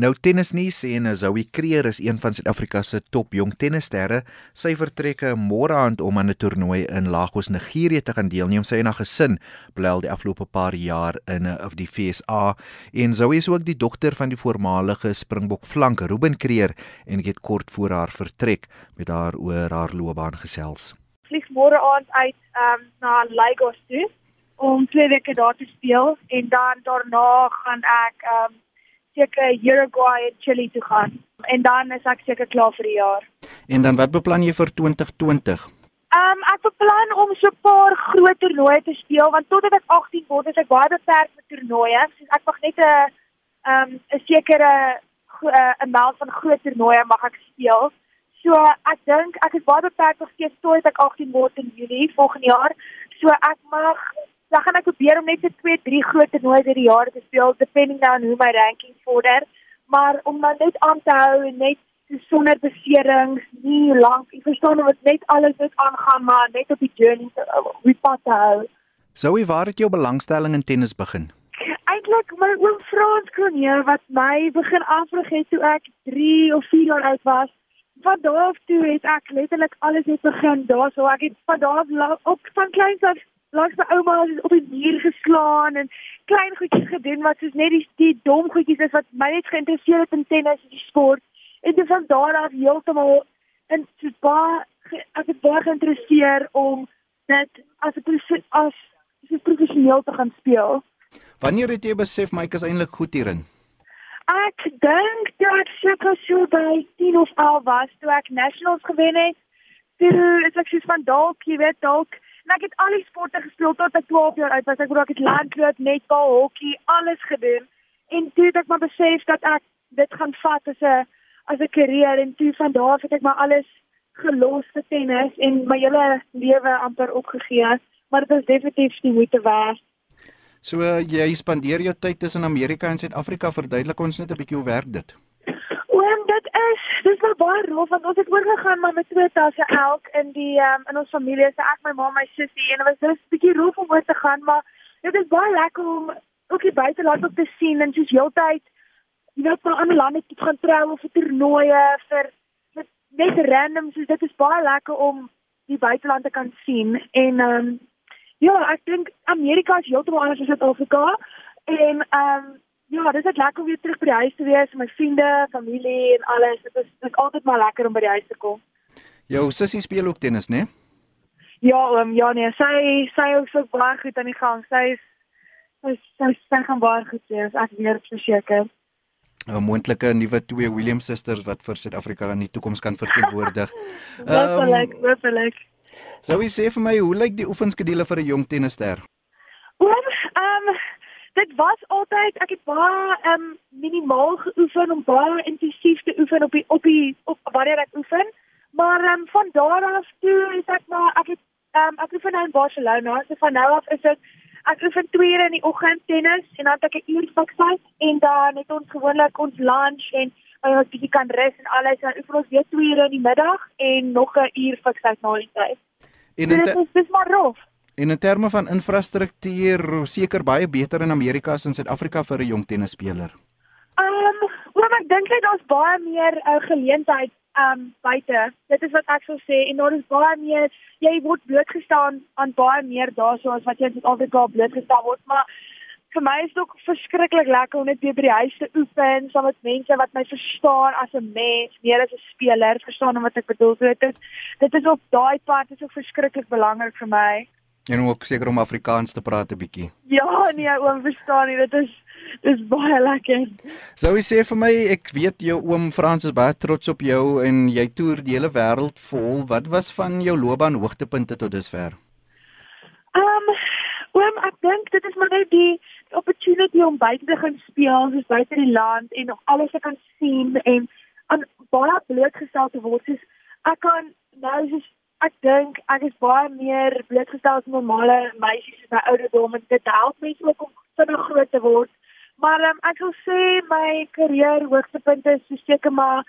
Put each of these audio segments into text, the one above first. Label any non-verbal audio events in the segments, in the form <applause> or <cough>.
Nou tennisnuus en Zoe Kreer is een van Suid-Afrika se top jong tennissterre. Sy vertrek môre aand om aan 'n toernooi in Lagos, Nigerië te gaan deelneem. Sy en haar gesin bly al die afgelope paar jaar in of die FSA en Zoe is ook die dogter van die voormalige Springbok flank Ruben Kreer en ek het kort voor haar vertrek met haar oor haar loopbaan gesels. Vlieg môre aand uit um, na Lagos toe om twee weke daar te speel en dan daarna gaan ek um, seker Uruguay en Chili toe gaan. En dan is ek seker klaar vir die jaar. En dan wat beplan jy vir 2020? Ehm um, ek beplan om so 'n paar groot toernooie te speel want totdat ek 18 word is ek baie beperk met toernooie. So ek mag net 'n ehm 'n sekere 'n amount van groot toernooie mag ek speel. So ek dink ek is baie beperk nog steeds tot ek 18 word in Julie volgende jaar. So ek mag dan gaan ek probeer om net so 2, 3 groot toernooie deur die jaar te speel depending on hoe my ranking vorder. Maar om maar net aan te hou en net sonder beserings, nie lank, ek verstaan of net alles net aangaan maar net op die journey te op die pad te hou. Wie waar het jou belangstelling in tennis begin? Eintlik my oom Frans Kronje wat my begin afrig het toe ek 3 of 4 jaar oud was. Van daar af toe het ek letterlik alles net begin. Daarso ek het van daar af op van kleins af langs my ouma op die muur geslaan en klein goedjies gedoen wat soos net die, die dom goedjies is wat my net geïnteresseer het in tennis en die sport. En dit van daar af heeltemal in so baie ek het baie geïnteresseer om dit as 'n as 'n professioneel te gaan speel. Wanneer het jy besef my is eintlik goed hierin? Ek dink toe ek seker so by 10 of 11 was, toe ek nationals gewen het. Toe is ek soos van dalk, jy weet dalk En ek het al die sporte gespeel tot ek 12 jaar oud was. Ek wou ek het landloop, netbal, hokkie, alles gedoen. En toe het ek maar besef dat ek dit gaan vat as 'n as 'n karier en toe van daar af het ek maar alles gelos vir tennis en my hele lewe amper opgegee. Maar dit is definitief die moeite werd. So uh, jy spandeer jou tyd tussen Amerika en Suid-Afrika. Verduidelik ons net 'n bietjie hoe werk dit? Dis wel baie rof want ons het oorgegaan maar met twee tasse elk in die um, in ons familie. Se ek my ma my sussie en dit was dis 'n bietjie rof om oor te gaan maar dit is baie lekker om ook die buiteland op te sien en soos heeltyd jy weet van ander lande te gaan trou of vir toernooie vir net random soos dit is baie lekker om die buiteland te kan sien. En um, ja ek dink Amerika is heeltemal anders as Suid-Afrika. En um, Ja, dit is lekker om weer terug by die huis te wees my vriende, familie en alles. Dit is dit is altyd maar lekker om by die huis te kom. Jou sussie speel ook tennis, né? Ja, um, ja nee, sy sy is ook baie goed aan die gang. Sy is sy sy, sy gaan baie goed wees, ek weet verseker. 'n moontlike nuwe twee Williams sisters wat vir Suid-Afrika in die toekoms kan verteenwoordig. <laughs> Hoopelik, um, hoopelik. Sou jy sê vir my hoe lyk die oefenskedule vir 'n jong tennisster? Ehm dit was altyd ek het baie um minimaal geoefen om baie intensief te oefen op die op die op wanneer ek oefen. Maar um van daar af toe is ek maar ek het um ek oefen nou in Barcelona. So van nou af is dit ek oefen 2 ure in die oggend tennis en dan het ek 'n uur fiksheid en dan het ons gewoonlik ons lunch en ons bietjie kan rus en alles en oefen ons weer 2 ure in die middag en nog 'n uur fiksheid na die tyd. En dit is dis maar rof. En in terme van infrastruktuur, seker baie beter in Amerika as in Suid-Afrika vir 'n jong tennisspeler. Ehm, um, oom, ek dink net daar's baie meer uh, geleentheid ehm um, buite. Dit is wat ek sou sê en daar is baie meer jy word blootgestaan aan baie meer daarso as wat jy in Suid-Afrika blootgestaan word, maar vir my is dit ook verskriklik lekker om net weer by die huis te oefen saam met mense wat my verstaan as 'n mens, meer as 'n speler, verstaan wat ek bedoel. So dit is dit is op daai pad is ook verskriklik belangrik vir my. En ook seker om Afrikaans te praat 'n bietjie. Ja, nee, oom verstaan nie, dit is dis baie lekker. Sou jy sê vir my, ek weet jou oom Frans is baie trots op jou en jy toer die hele wêreld vol. Wat was van jou loopbaan hoogtepunte tot dusver? Ehm, um, oom, ek dink dit is maar net die opportunity om buite te gaan speel, soos buite die land en nog alles te kan sien en aan baie blootgestel te word. Soos ek kan nou soos ek dink ek is baie meer blootgestel as normale meisies in my ouderdom en dit help mense ook om vinnig groot te word. Maar um, ek wil sê my karier hoogtepunt is seker maar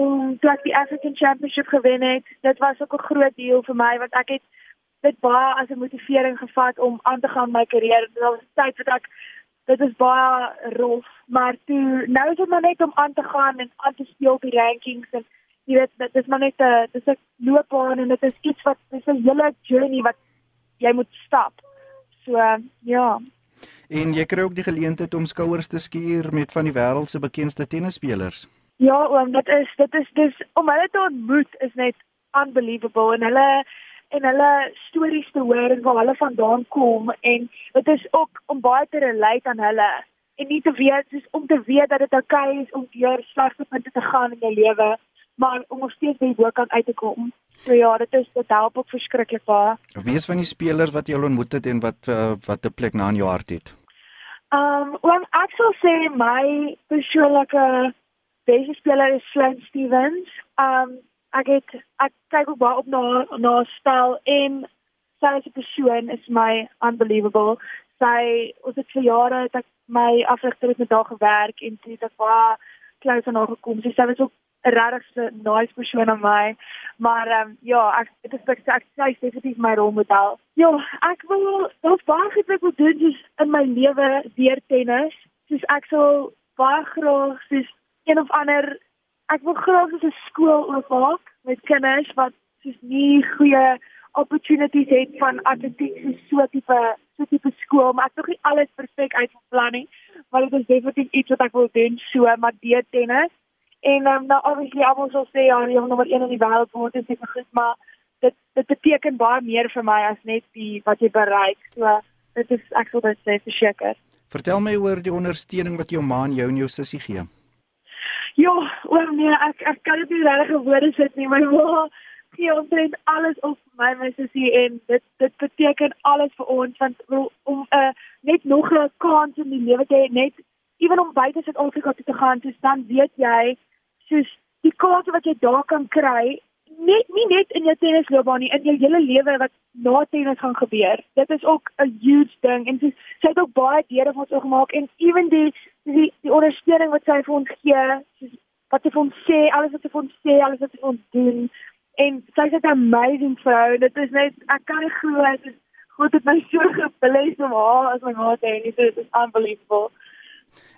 om ek die African Championship gewen het. Dit was ook 'n groot deel vir my want ek het dit baie as 'n motivering gevat om aan te gaan met my karier. Dit was tyd wat ek dit is baie rof, maar toe nou is dit maar net om aan te gaan en aan te speel die rankings en jy weet dit is maar net 'n dis 'n loopbaan en dit is iets wat dis 'n hele journey wat jy moet stap. So ja. En jy kry ook die geleentheid om skouers te skuur met van die wêreld se bekendste tennisspelers. Ja, oom, dit is dit is dis om hulle te ontmoet is net unbelievable en hulle en hulle stories te hoor en waar hulle vandaan kom en dit is ook om baie te relate aan hulle en nie te weet soos om te weet dat dit oukei okay is om deur slegte punte te gaan in jou lewe maar om nog steeds by bo kan uit te kom. So ja, dit is dit help ook verskriklik baie. Wie is van die spelers wat jy al ontmoet het en wat uh, wat 'n plek na in jou hart het? Um, well, ek sou sê my persoonlike beste speler is Flynn Stevens. Um, ek het ek kyk ook baie op na na spel en sy as 'n persoon is my unbelievable. Sy ons het vir jare ek my afrigter het met haar gewerk en toe het ek baie klou van haar gekom. Sy sê sy was ook 'n regtig nice persoon aan my. Maar ehm um, ja, ek dit is ek ek sê definitief my rolmodel. Ja, ek wil daar's baie goed wat ek wil doen soos in my lewe deur tennis. Soos ek sal baie graag soos een of ander ek wil graag so 'n skool oopmaak met kinders wat soos nie goeie opportunities het van atletiek so so tipe so tipe skool maar ek tog nie alles perfek uitbeplan nie maar dit is definitief iets wat ek wil doen so maar die tennis en um, nou obviously almal sal sê ja die nommer 1 in die wêreld word is seker goed maar dit dit beteken baie meer vir my as net die wat jy bereik. So dit is ek sal dit sê verseker. Vertel my oor die ondersteuning wat jou ma en jou en jou sussie gee. Ja, oor nee, ek ek kan dit nie regtig woorde sit nie, my ma gee omtrent alles op my my sussie en dit dit beteken alles vir ons want om 'n uh, net nog 'n kans in die lewe te hê, net ewen om buite Suid-Afrika te gaan, dis dan weet jy soos die kans wat jy daar kan kry net nie net in jou tennisloopbaan nie, in jou hele lewe wat na tennis gaan gebeur. Dit is ook 'n huge ding en sy sy het ook baie deure vir ons oopgemaak en ewen die die die ondersteuning wat sy vir ons gee, soos wat sy vir ons sê, alles wat sy vir ons sê, alles wat sy vir ons doen en sy is 'n amazing vrou. Dit is net ek kan nie glo dit is God het my so gebless om haar as my ma te hê. Dit is unbelievable.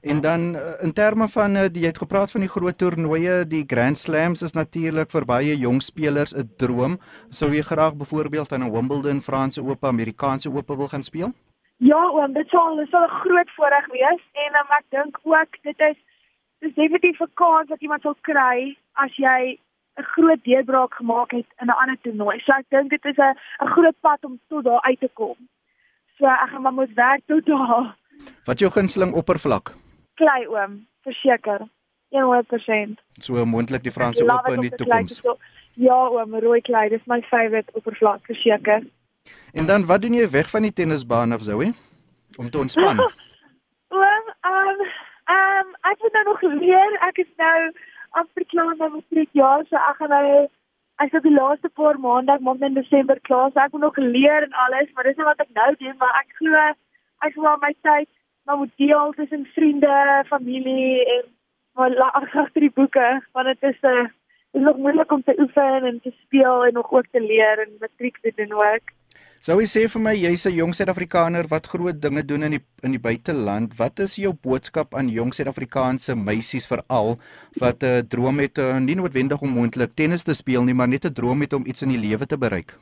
En dan eh, in terme van eh, jy het gepraat van die groot toernooie, die Grand Slams is natuurlik vir baie jong spelers 'n droom. Sou jy graag byvoorbeeld aan 'n Wimbledon, Franse Ope, Amerikaanse Ope wil gaan speel? Ja, oom, dit sal dit sal 'n groot voorreg wees en um, ek dink ook dit is dis definitief 'n kans wat iemand sal kry as jy 'n groot deurbraak gemaak het in 'n ander toernooi. So ek dink dit is 'n 'n groot pad om tot daar uit te kom. So ek gaan maar moet werk tot daar. Wat jou gunsteling oppervlak? Klei oom, verseker. 100%. So moontlik die Franse oop in die toekoms. Ja oom, rooi klei, dis my favourite oppervlak, verseker. En dan wat doen jy weg van die tennisbaan af Zoe? Om te ontspan. <laughs> oom, ehm ehm ek moet nou nog leer. Ek is nou amper klaar met my matriekjaar, so ek gaan nou ek het die laaste paar maande, ek maak in Desember klaar, so ek moet nog leer en alles, maar dis net wat ek nou doen, maar ek glo ek wil my tyd maar moet deel tussen vriende, familie en maar agter die boeke want dit is 'n uh, eh, is nog moeilik om te oefen en te speel en nog ook te leer en matriek te doen ook. Sou jy sê vir my jy's 'n jong Suid-Afrikaner wat groot dinge doen in die in die buiteland. Wat is jou boodskap aan jong Suid-Afrikaanse meisies veral wat 'n uh, droom het uh, nie noodwendig om moontlik tennis te speel nie, maar net 'n droom het om iets in die lewe te bereik?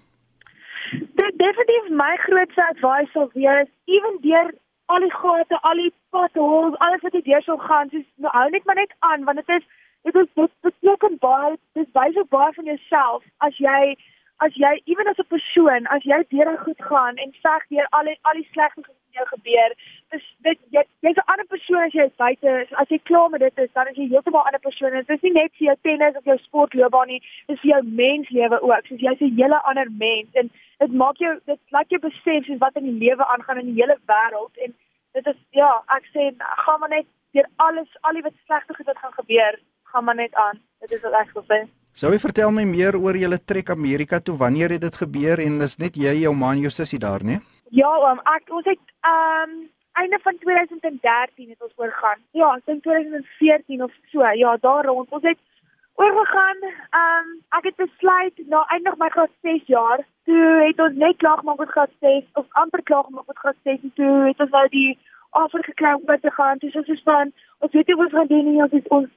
Dit definitief my grootste advies sou wees, ewen deur al die gate, al die potholes, alles wat jy deur sou gaan, soos nou hou net maar net aan want dit is dit is dit beteken baie, dit wys ook baie van jouself as jy as jy ewen as 'n persoon, as jy deur goed gaan en veg deur al die al die slegte wat jou gebeur, dis dit jy jy's 'n ander persoon as jy buite is. As jy klaar met dit is, dan is jy heeltemal 'n ander persoon. Dit is nie net vir jou tennis of jou sportloopbaan nie, dis vir jou menslewe ook. Soos jy's 'n hele ander mens en dit maak jou dit laat jou besef soos wat in die lewe aangaan in die hele wêreld en dit is ja, ek sê gaan maar net deur alles al die wat slegte goed wat gaan gebeur, gaan maar net aan. Dit is wat ek wil sê. Sou jy vertel my meer oor julle trek Amerika toe? Wanneer het dit gebeur en is net jy, jou man, jou sussie daar, né? Ja, oom, ek ons het ehm um, einde van 2013 het ons oorgaan. Ja, ek dink 2014 of so. Ja, daar rond. Ons het oorgegaan. Ehm um, ek het besluit na eindig my graad 6 jaar, toe het ons net klaar gemaak met graad 6 of amper klaar gemaak met graad 6 en toe het ons nou die offer gekry om by te gaan. Dis soos van ons weet nie wat ons gaan doen nie, ons is ons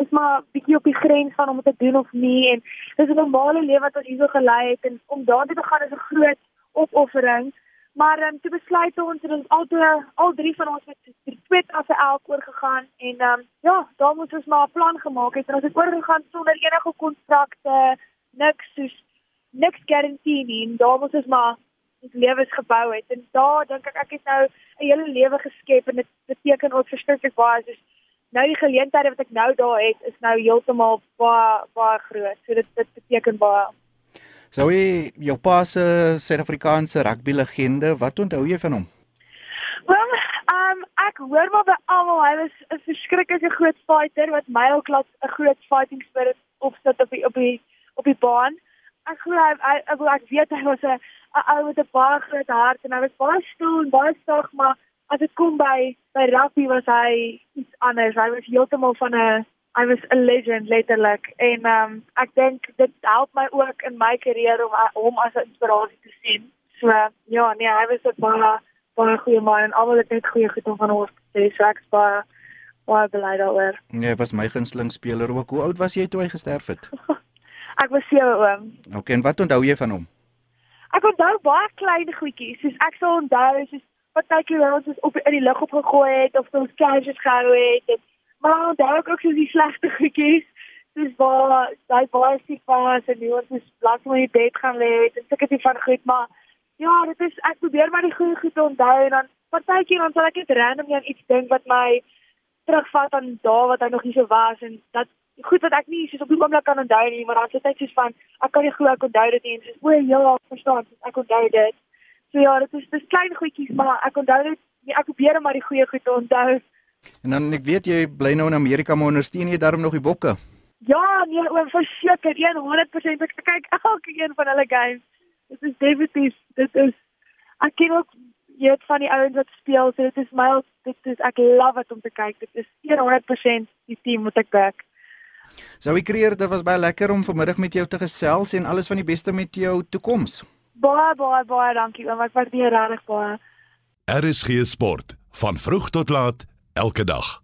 is maar bietjie op die grens van om dit te doen of nie en dis 'n normale lewe wat ons hierso gelei het en om daartoe te gaan is 'n groot opoffering. Maar um, toe besluit ons en ons al twee al drie van ons het twee tasse elk oorgegaan en um, ja, daar moes ons maar 'n plan gemaak het en ons het oorgegaan sonder enige kontrakte, niks soos niks garantie nie. En daar moes ons maar ons lewens gebou het en daar dink ek ek het nou 'n hele lewe geskep en dit beteken ook verskriklik baie soos nou die geleenthede wat ek nou daar het is nou heeltemal baie baie groot. So dit dit beteken baie. Sou jy jou pa se Suid-Afrikaanse rugby legende, wat onthou jy van hom? Wel, um ek hoor maar by almal hy was 'n verskriklike groot fighter wat my ook laat 'n groot fighting spirit opsit op die op die op die baan. Ek glo hy ek, ek, ek weet hy was 'n ou met 'n baie groot hart en hy was baie stil en baie sag, maar as dit kom by by rugby was hy iets anders. Hy was heeltemal van 'n I was a legend letterlik en um ek dink dit help my ook in my kariere om hom as 'n inspirasie te sien. So ja, nee, hy was 'n baie baie goeie man en almal het net goeie goed om van hom gesê. So ek's baie baie bly daaroor. Nee, hy was my gunsteling speler ook. Hoe oud was jy toe hy gesterf het? <laughs> ek was 7 oom. Okay, en wat onthou jy van hom? Ek onthou baie klein goedjies, soos ek sal onthou soos wat kyk jy ons is op in die lug opgegooi het of ons cages gehou het en Maar daar ook so die slegte goedjies. Dis waar daai baie siek was en die ons is lank in die bed gaan lê en sulke tipe van goed, maar ja, dit is ek probeer maar die goeie goed onthou en dan partykeer dan sal ek net random aan iets dink wat my terugvat aan dae wat hy nog hier so was en dat goed wat ek nie soos op die oomblik kan onthou nie, maar dan sit ek soos van ek kan nie glo ek onthou dit nie en soos o ja, verstaan, ek onthou dit. So ja, dit is dis klein goedjies, maar ek onthou dit, ek probeer maar die goeie goed onthou. En dan ek weet jy bly nou in Amerika maar ondersteun jy daarom nog die bokke? Ja, nee, oor verseker 100% ek kyk elke een van hulle games. Dit is definitief, dit is ek ken ook jy het van die ouens wat speel, so dit is my dit is ek love dit om te kyk. Dit is 100% die team wat ek back. Sou ek kreer dit was baie lekker om vanmiddag met jou te gesels en alles van die beste met jou toekoms. Baie baie baie dankie oom, ek waardeer regtig baie. RSG Sport van vroeg tot laat elke dag.